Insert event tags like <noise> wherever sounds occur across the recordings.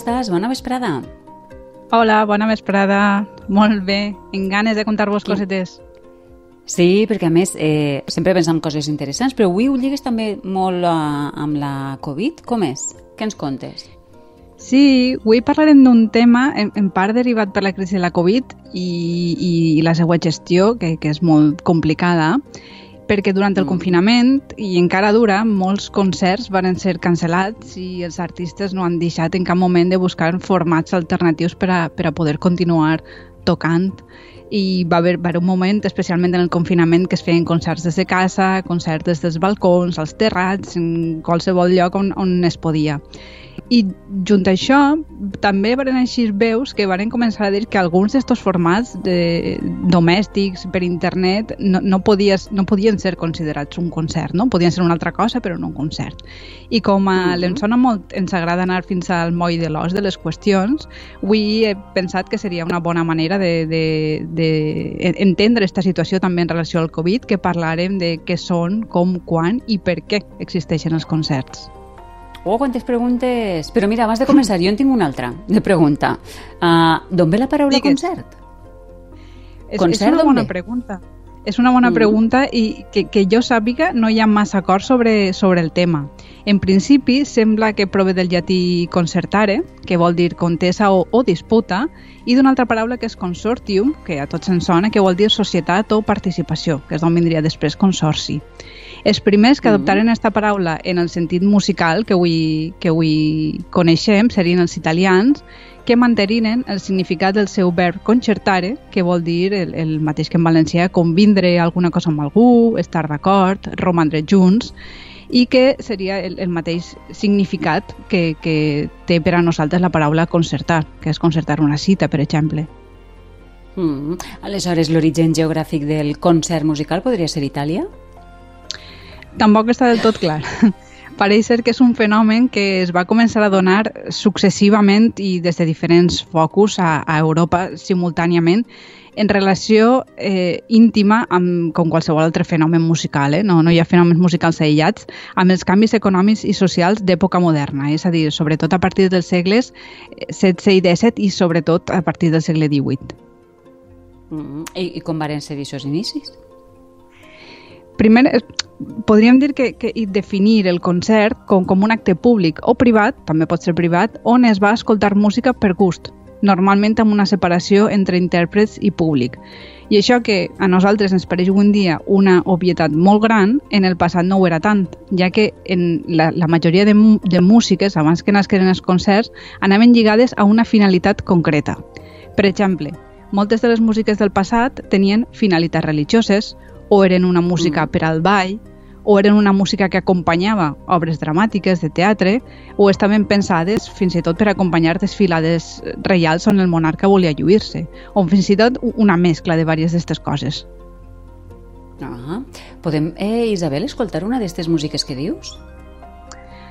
Estàs? Bona vesprada. Hola, bona vesprada. Molt bé, en ganes de contar-vos cosetes. Sí, perquè a més eh, sempre pensem coses interessants, però avui ho lligues també molt uh, amb la Covid. Com és? Què ens contes? Sí, avui parlarem d'un tema en, en part derivat per la crisi de la Covid i, i la seva gestió, que, que és molt complicada, perquè durant el mm. confinament, i encara dura, molts concerts van ser cancel·lats i els artistes no han deixat en cap moment de buscar formats alternatius per a, per a poder continuar tocant i va haver, va haver un moment, especialment en el confinament, que es feien concerts des de casa, concerts des dels balcons, als terrats, en qualsevol lloc on, on es podia. I junt a això, també van així veus que van començar a dir que alguns d'aquests formats de, domèstics per internet no, no, podies, no podien ser considerats un concert, no? Podien ser una altra cosa, però no un concert. I com a uh -huh. l'en sona molt, ens agrada anar fins al moll de l'os de les qüestions, avui he pensat que seria una bona manera de, de, de entendre aquesta situació també en relació al Covid, que parlarem de què són, com, quan i per què existeixen els concerts. Oh, quantes preguntes! Però mira, abans de començar, jo en tinc una altra de pregunta. Uh, D'on ve la paraula Digues. concert? És, concert, és una bona ve? pregunta. És una bona mm. pregunta i que, que jo sàpiga no hi ha massa acord sobre, sobre el tema. En principi, sembla que prové del llatí concertare, que vol dir contesa o, o disputa, i d'una altra paraula que és consortium, que a tots ens sona, que vol dir societat o participació, que és d'on vindria després consorci. Els primers que mm-hmm. adoptaren aquesta mm paraula en el sentit musical que avui, que avui coneixem serien els italians, que mantenen el significat del seu verb concertare, que vol dir el, el mateix que en valencià, convindre alguna cosa amb algú, estar d'acord, romandre junts, i que seria el, el mateix significat que, que té per a nosaltres la paraula concertar, que és concertar una cita, per exemple. Mm. Aleshores, l'origen geogràfic del concert musical podria ser Itàlia? tampoc està del tot clar. <laughs> Pareix ser que és un fenomen que es va començar a donar successivament i des de diferents focus a, a Europa simultàniament en relació eh, íntima amb com qualsevol altre fenomen musical. Eh? No, no hi ha fenòmens musicals aïllats amb els canvis econòmics i socials d'època moderna, és a dir, sobretot a partir dels segles XVI i XVII i sobretot a partir del segle XVIII. Mm -hmm. I, I com van ser aquests inicis? primer, eh, podríem dir que, que definir el concert com, com un acte públic o privat, també pot ser privat, on es va escoltar música per gust, normalment amb una separació entre intèrprets i públic. I això que a nosaltres ens pareix un dia una obvietat molt gran, en el passat no ho era tant, ja que en la, la majoria de, de músiques, abans que nasqueren els concerts, anaven lligades a una finalitat concreta. Per exemple, moltes de les músiques del passat tenien finalitats religioses, o eren una música mm. per al ball, o eren una música que acompanyava obres dramàtiques de teatre, o estaven pensades fins i tot per acompanyar desfilades reials on el monarca volia lluir-se, o fins i tot una mescla de diverses d'aquestes coses. Ah, podem, eh, Isabel, escoltar una d'aquestes músiques que dius?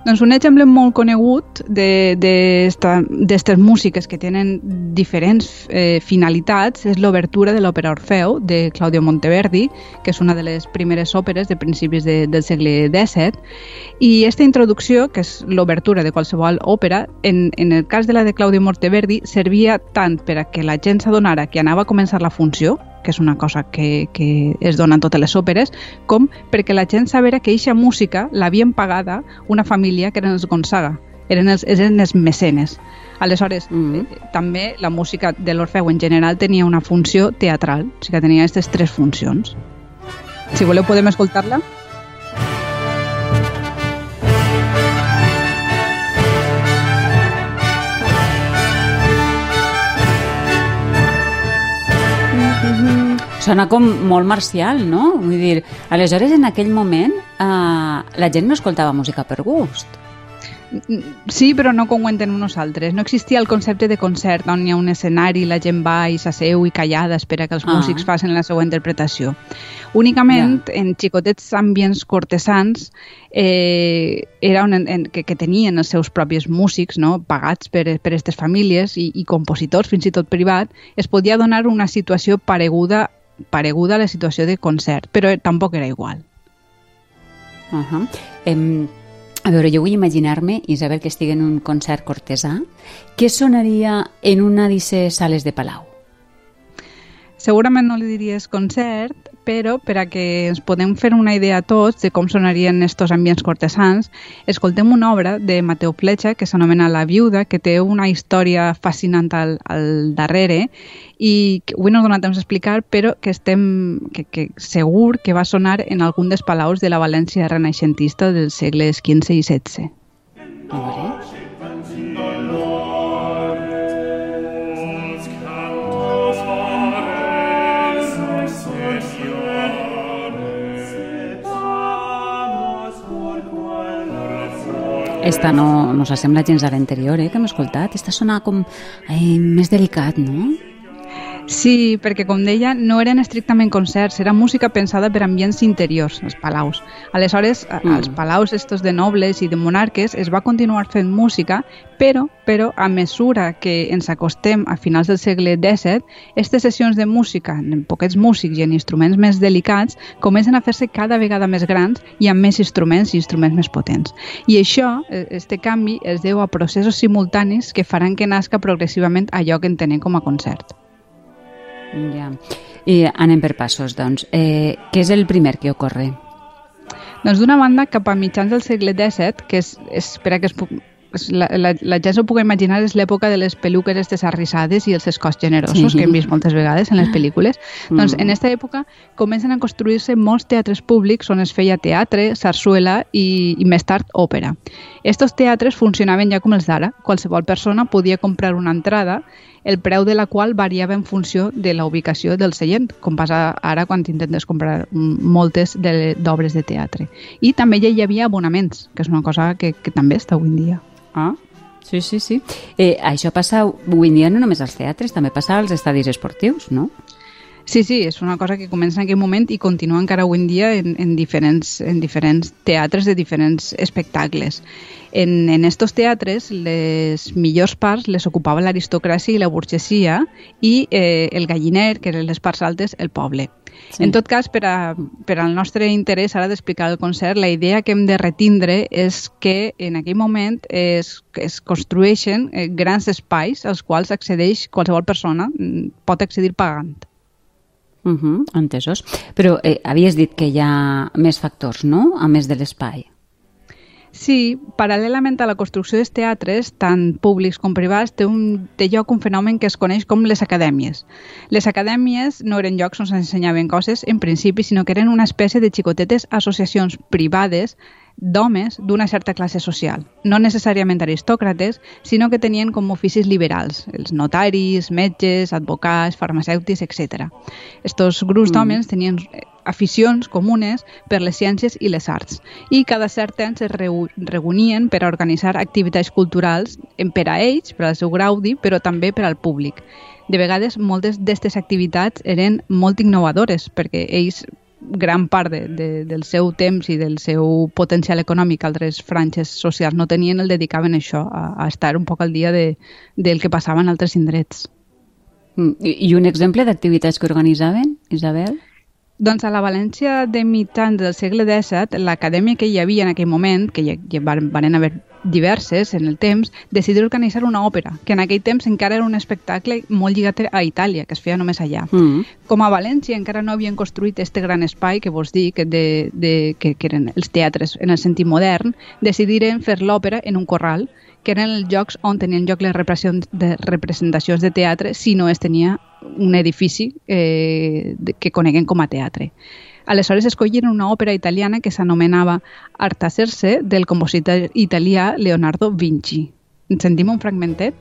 Doncs un exemple molt conegut d'aquestes músiques que tenen diferents eh, finalitats és l'obertura de l'òpera Orfeu de Claudio Monteverdi, que és una de les primeres òperes de principis de, del segle XVII, i aquesta introducció, que és l'obertura de qualsevol òpera, en, en el cas de la de Claudio Monteverdi, servia tant per a que la gent s'adonara que anava a començar la funció, que és una cosa que, que es dona en totes les òperes, com perquè la gent sabera que eixa música l'havien pagada una família que eren els Gonzaga, eren els, eren els mecenes. Aleshores, mm -hmm. eh, també la música de l'Orfeu en general tenia una funció teatral, o sigui que tenia aquestes tres funcions. Si voleu podem escoltar-la. Sona com molt marcial, no? Vull dir, aleshores en aquell moment eh, la gent no escoltava música per gust. Sí, però no com ho entenem nosaltres. No existia el concepte de concert on hi ha un escenari, la gent va i s'asseu i callada espera que els ah. músics facin la seva interpretació. Únicament ja. en xicotets ambients cortesans eh, era on, en, que, que tenien els seus propis músics no? pagats per, per aquestes famílies i, i compositors, fins i tot privat, es podia donar una situació pareguda pareguda a la situació de concert, però tampoc era igual. Uh -huh. em, A veure, jo vull imaginar-me, Isabel, que estigui en un concert cortesà, què sonaria en una d'aquestes sales de Palau? Segurament no li diries concert, però per a que ens podem fer una idea tots de com sonarien estos ambients cortesans, escoltem una obra de Mateo Fletxa que s'anomena La viuda, que té una història fascinant al, al darrere i que avui no dona temps d'explicar, però que estem que, que segur que va sonar en algun dels palaus de la València renaixentista dels segles XV i XVI. Veure. Esta no, no s'assembla gens a l'anterior, eh, que hem escoltat. Esta sona com eh, més delicat, no? Sí, perquè com deia, no eren estrictament concerts, era música pensada per ambients interiors, els palaus. Aleshores, mm. als palaus estos de nobles i de monarques es va continuar fent música, però, però a mesura que ens acostem a finals del segle XVII, aquestes sessions de música en poquets músics i en instruments més delicats comencen a fer-se cada vegada més grans i amb més instruments i instruments més potents. I això, este canvi, es deu a processos simultanis que faran que nasca progressivament allò que entenem com a concert. Ja. I anem per passos, doncs. Eh, què és el primer que ocorre? Doncs d'una banda, cap a mitjans del segle XVII, que és, és per a que es puc, la, la, la gent s'ho pugui imaginar és l'època de les peluques estes arrissades i els escots generosos sí. que hem vist moltes vegades en les pel·lícules. Mm. Doncs en aquesta època comencen a construir-se molts teatres públics on es feia teatre, sarsuela i, i més tard òpera. Estos teatres funcionaven ja com els d'ara. Qualsevol persona podia comprar una entrada el preu de la qual variava en funció de la ubicació del seient, com passa ara quan intentes comprar moltes d'obres de, de teatre. I també ja hi havia abonaments, que és una cosa que, que també està avui en dia. Ah, sí, sí, sí. Eh, això passa avui en dia no només als teatres, també passa als estadis esportius, no? Sí, sí, és una cosa que comença en aquell moment i continua encara avui en dia en, en, diferents, en diferents teatres de diferents espectacles. En, en estos teatres les millors parts les ocupava l'aristocràcia i la burgesia i eh, el galliner, que eren les parts altes, el poble. Sí. En tot cas, per, a, per al nostre interès ara d'explicar el concert, la idea que hem de retindre és que en aquell moment es, es construeixen eh, grans espais als quals accedeix qualsevol persona, mm, pot accedir pagant. Uh -huh, entesos. Però eh, havies dit que hi ha més factors, no?, a més de l'espai. Sí, paral·lelament a la construcció dels teatres, tant públics com privats, té, un, té lloc un fenomen que es coneix com les acadèmies. Les acadèmies no eren llocs on s'ensenyaven coses en principi, sinó que eren una espècie de xicotetes associacions privades d'homes d'una certa classe social, no necessàriament aristòcrates, sinó que tenien com oficis liberals, els notaris, metges, advocats, farmacèutics, etc. Estos grups mm. d'homes tenien aficions comunes per les ciències i les arts i cada cert temps es reunien per a organitzar activitats culturals per a ells, per al seu graudi, però també per al públic. De vegades, moltes d'aquestes activitats eren molt innovadores perquè ells gran part de, de, del seu temps i del seu potencial econòmic altres franges socials no tenien, el dedicaven a això, a, a estar un poc al dia de, del que passava en altres indrets. Mm, I, i un exemple d'activitats que organitzaven, Isabel? Doncs a la València de mitjans del segle XVII, l'acadèmia que hi havia en aquell moment, que hi, hi van, van haver diverses en el temps, decidir organitzar una òpera, que en aquell temps encara era un espectacle molt lligat a Itàlia, que es feia només allà. Mm. Com a València encara no havien construït este gran espai que vos dic, de, de, que, que eren els teatres en el sentit modern, decidiren fer l'òpera en un corral, que eren els llocs on tenien lloc les representacions de teatre si no es tenia un edifici eh, que coneguen com a teatre. Aleshores escolliren una òpera italiana que s'anomenava Artaserse del compositor italià Leonardo Vinci. En sentim un fragmentet?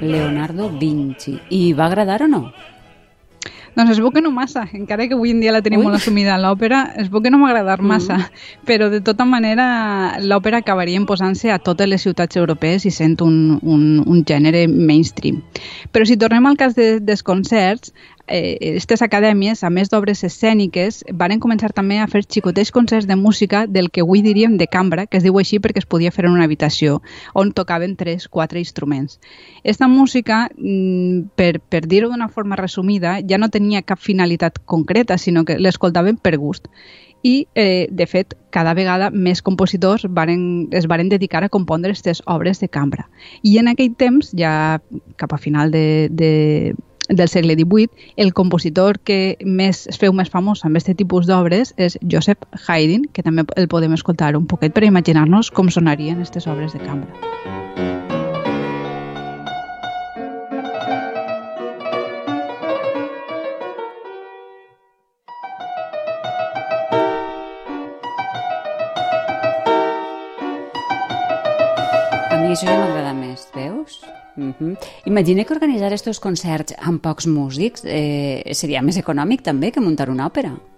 Leonardo Vinci. I va agradar o no? Doncs es veu que no massa, encara que avui en dia la tenim Ui. molt assumida l'òpera, es veu que no m'ha agradat massa, mm. però de tota manera l'òpera acabaria imposant-se a totes les ciutats europees i sent un, un, un gènere mainstream. Però si tornem al cas de, dels concerts, aquestes eh, acadèmies, a més d'obres escèniques, varen començar també a fer xicotets concerts de música del que avui diríem de cambra, que es diu així perquè es podia fer en una habitació, on tocaven tres, quatre instruments. Esta música, mm, per, per dir-ho d'una forma resumida, ja no tenia cap finalitat concreta, sinó que l'escoltaven per gust i, eh, de fet, cada vegada més compositors varen, es varen dedicar a compondre aquestes obres de cambra. I en aquell temps, ja cap a final de, de, del segle XVIII, el compositor que més es feu més famós amb aquest tipus d'obres és Joseph Haydn, que també el podem escoltar un poquet per imaginar-nos com sonarien aquestes obres de cambra. mi això ja m'agrada més, veus? Mm -hmm. Imagina que organitzar aquests concerts amb pocs músics eh, seria més econòmic també que muntar una òpera.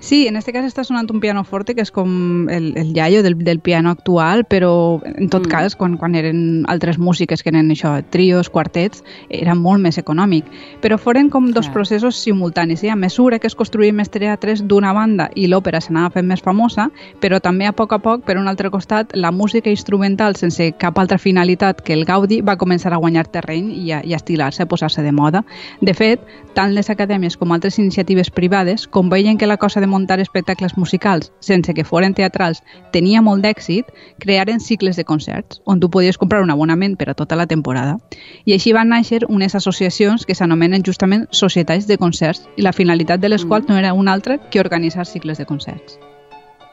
Sí, en este cas està sonant un piano forte que és com el, el iaio del, del piano actual, però en tot mm. cas, quan, quan eren altres músiques que eren això, trios, quartets, era molt més econòmic. Però foren com dos Clar. processos simultanis. I a mesura que es construïen més teatres d'una banda i l'òpera s'anava fent més famosa, però també a poc a poc, per un altre costat, la música instrumental sense cap altra finalitat que el Gaudi va començar a guanyar terreny i a, i a estilar-se, a posar-se de moda. De fet, tant les acadèmies com altres iniciatives privades, com veien que la cosa de muntar espectacles musicals sense que foren teatrals tenia molt d'èxit, crearen cicles de concerts on tu podies comprar un abonament per a tota la temporada. I així van néixer unes associacions que s'anomenen justament societats de concerts i la finalitat de les mm. quals no era una altra que organitzar cicles de concerts.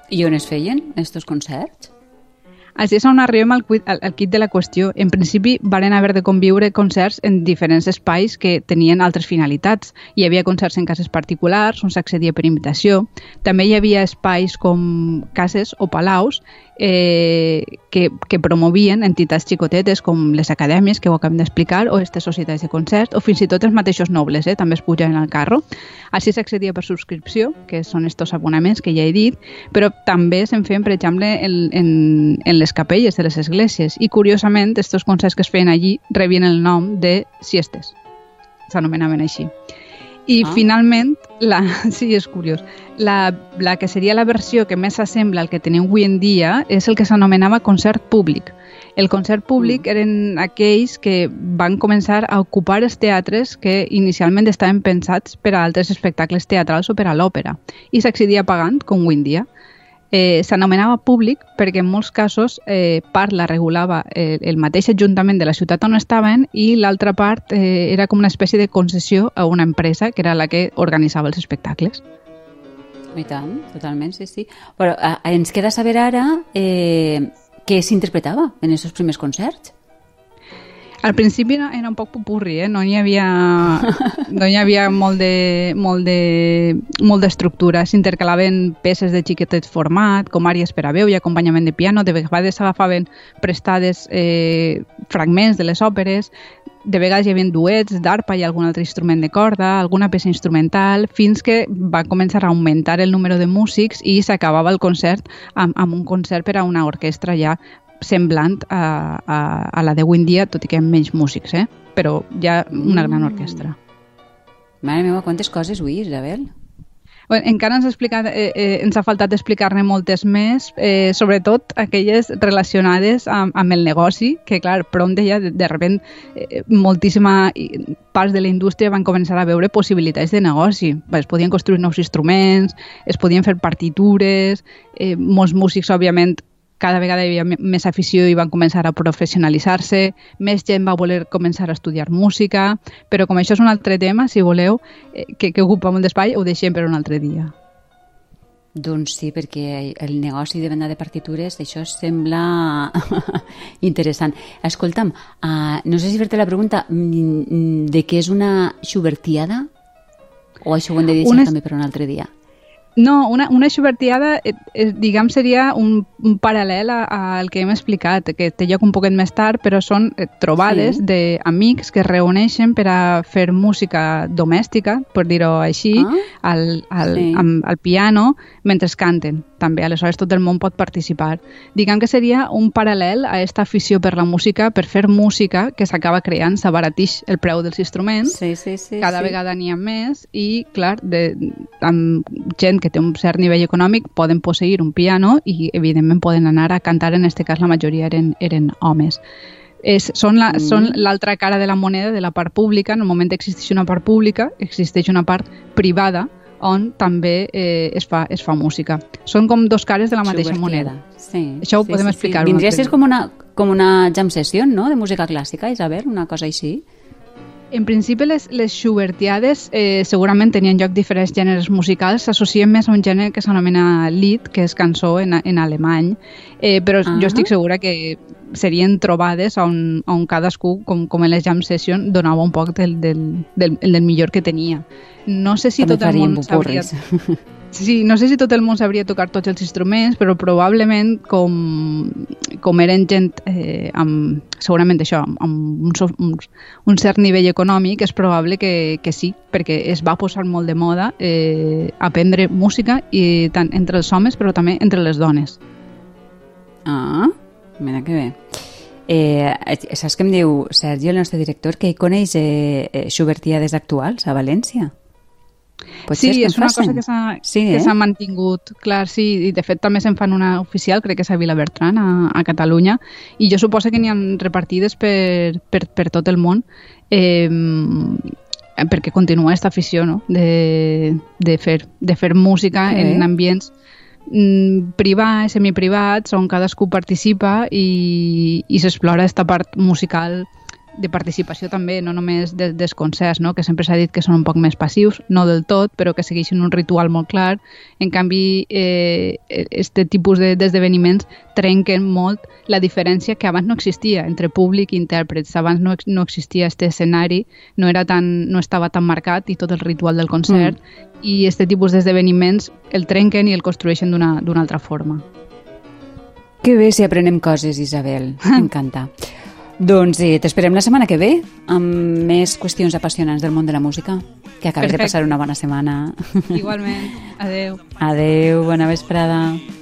I on es feien aquests concerts? Així és on arribem al, al, al kit de la qüestió. En principi, varen haver de conviure concerts en diferents espais que tenien altres finalitats. Hi havia concerts en cases particulars, on s'accedia per invitació. També hi havia espais com cases o palaus eh, que, que promovien entitats xicotetes com les acadèmies, que ho acabem d'explicar, o aquestes societats de concerts, o fins i tot els mateixos nobles, eh, també es pujaven al carro. Així s'accedia per subscripció, que són estos abonaments que ja he dit, però també se'n feien, per exemple, en, en, en les capelles de les esglésies. I, curiosament, aquests concerts que es feien allí rebien el nom de siestes. S'anomenaven així. I ah. finalment, la, <laughs> sí, és curiós, la, la que seria la versió que més s'assembla al que tenim avui en dia és el que s'anomenava concert públic. El concert públic mm. eren aquells que van començar a ocupar els teatres que inicialment estaven pensats per a altres espectacles teatrals o per a l'òpera i s'accedia pagant, com avui en dia eh, s'anomenava públic perquè en molts casos eh, part la regulava eh, el mateix ajuntament de la ciutat on estaven i l'altra part eh, era com una espècie de concessió a una empresa que era la que organitzava els espectacles. I tant, totalment, sí, sí. Però eh, ens queda saber ara eh, què s'interpretava en aquests primers concerts. Al principi era, un poc pupurri, eh? no hi havia, <laughs> no hi havia molt de, molt de, molt d'estructura. S'intercalaven peces de xiquetet format, com àries per a veu i acompanyament de piano. De vegades s'agafaven prestades eh, fragments de les òperes. De vegades hi havia duets d'arpa i algun altre instrument de corda, alguna peça instrumental, fins que va començar a augmentar el número de músics i s'acabava el concert amb, amb un concert per a una orquestra ja semblant a, a, a la de en dia, tot i que amb menys músics, eh? però ja una gran mm. orquestra. Mare meva, quantes coses avui, Isabel? Bueno, encara ens ha, explicat, eh, eh, ens ha faltat explicar-ne moltes més, eh, sobretot aquelles relacionades amb, amb el negoci, que clar, pront ja de, de repent eh, moltíssima parts de la indústria van començar a veure possibilitats de negoci. Es podien construir nous instruments, es podien fer partitures, eh, molts músics, òbviament, cada vegada hi havia més afició i van començar a professionalitzar-se, més gent va voler començar a estudiar música, però com això és un altre tema, si voleu, eh, que, que ocupa molt d'espai, ho deixem per un altre dia. Doncs sí, perquè el negoci de venda de partitures, això sembla <laughs> interessant. Escolta'm, uh, no sé si fer-te la pregunta de què és una xubertiada o això ho hem de deixar una... també per un altre dia? No, una, una xubertiada, eh, eh, diguem, seria un, un paral·lel al que hem explicat, que té lloc un poquet més tard, però són eh, trobades Sí. d'amics que es reuneixen per a fer música domèstica, per dir-ho així, Ah, al, al, sí. amb, al piano mentre canten. També, aleshores tot el món pot participar. Diguem que seria un paral·lel a aquesta afició per la música, per fer música que s'acaba creant, s'abaratix el preu dels instruments, Sí, sí, sí. cada sí. vegada n'hi ha més i, clar, de, amb gent que té un cert nivell econòmic poden posseir un piano i, evidentment, poden anar a cantar, en aquest cas la majoria eren, eren homes. És, són la- Mm. són l'altra cara de la moneda de la part pública. En el moment que existeix una part pública, existeix una part privada on també eh, es, fa, es fa música. Són com dos cares de la mateixa Subvertida. moneda. Sí, Això ho sí, podem sí, explicar Sí. Vindria a ser com una, com una jam session, no?, de música clàssica, Isabel, una cosa així. En principi, les, les Schubertiades eh, segurament tenien lloc diferents gèneres musicals, s'associen més a un gènere que s'anomena Lied, que és cançó en, en alemany, eh, però Ah. jo estic segura que serien trobades on, on cadascú, com, com en les jam session, donava un poc del, del, del, del millor que tenia. No sé si També tot el món sabria... <laughs> Sí, no sé si tot el món sabria tocar tots els instruments, però probablement com, com eren gent eh, amb, segurament això, amb, un, un, un cert nivell econòmic, és probable que, que sí, perquè es va posar molt de moda eh, aprendre música i tant entre els homes però també entre les dones. Ah, mira que bé. Eh, saps què em diu Sergi, el nostre director, que hi coneix eh, eh, Schubertiades actuals a València? Pot ser sí, en és una cosa que s'ha Sí, eh? mantingut, clar, sí, i de fet també se'n fan una oficial, crec que és a Vilabertran, a, a Catalunya, i jo suposo que n'hi ha repartides per, per, per tot el món, eh, perquè continua aquesta afició no? de, de, fer, de fer música bé. en ambients mm, privats, semiprivats, on cadascú participa i, i s'explora aquesta part musical de participació també, no només de, dels concerts, no? que sempre s'ha dit que són un poc més passius, no del tot, però que segueixen un ritual molt clar. En canvi, eh, este tipus de- d'esdeveniments trenquen molt la diferència que abans no existia entre públic i intèrprets. Abans no, no existia este escenari, no, era tan, no estava tan marcat i tot el ritual del concert, mm. i este tipus d'esdeveniments el trenquen i el construeixen d'una altra forma. Que bé si aprenem coses, Isabel. <laughs> M'encanta. Doncs eh, t'esperem la setmana que ve amb més qüestions apassionants del món de la música. Que acabes de Perfecte. passar una bona setmana. Igualment. <laughs> Adeu. Adeu, bona vesprada.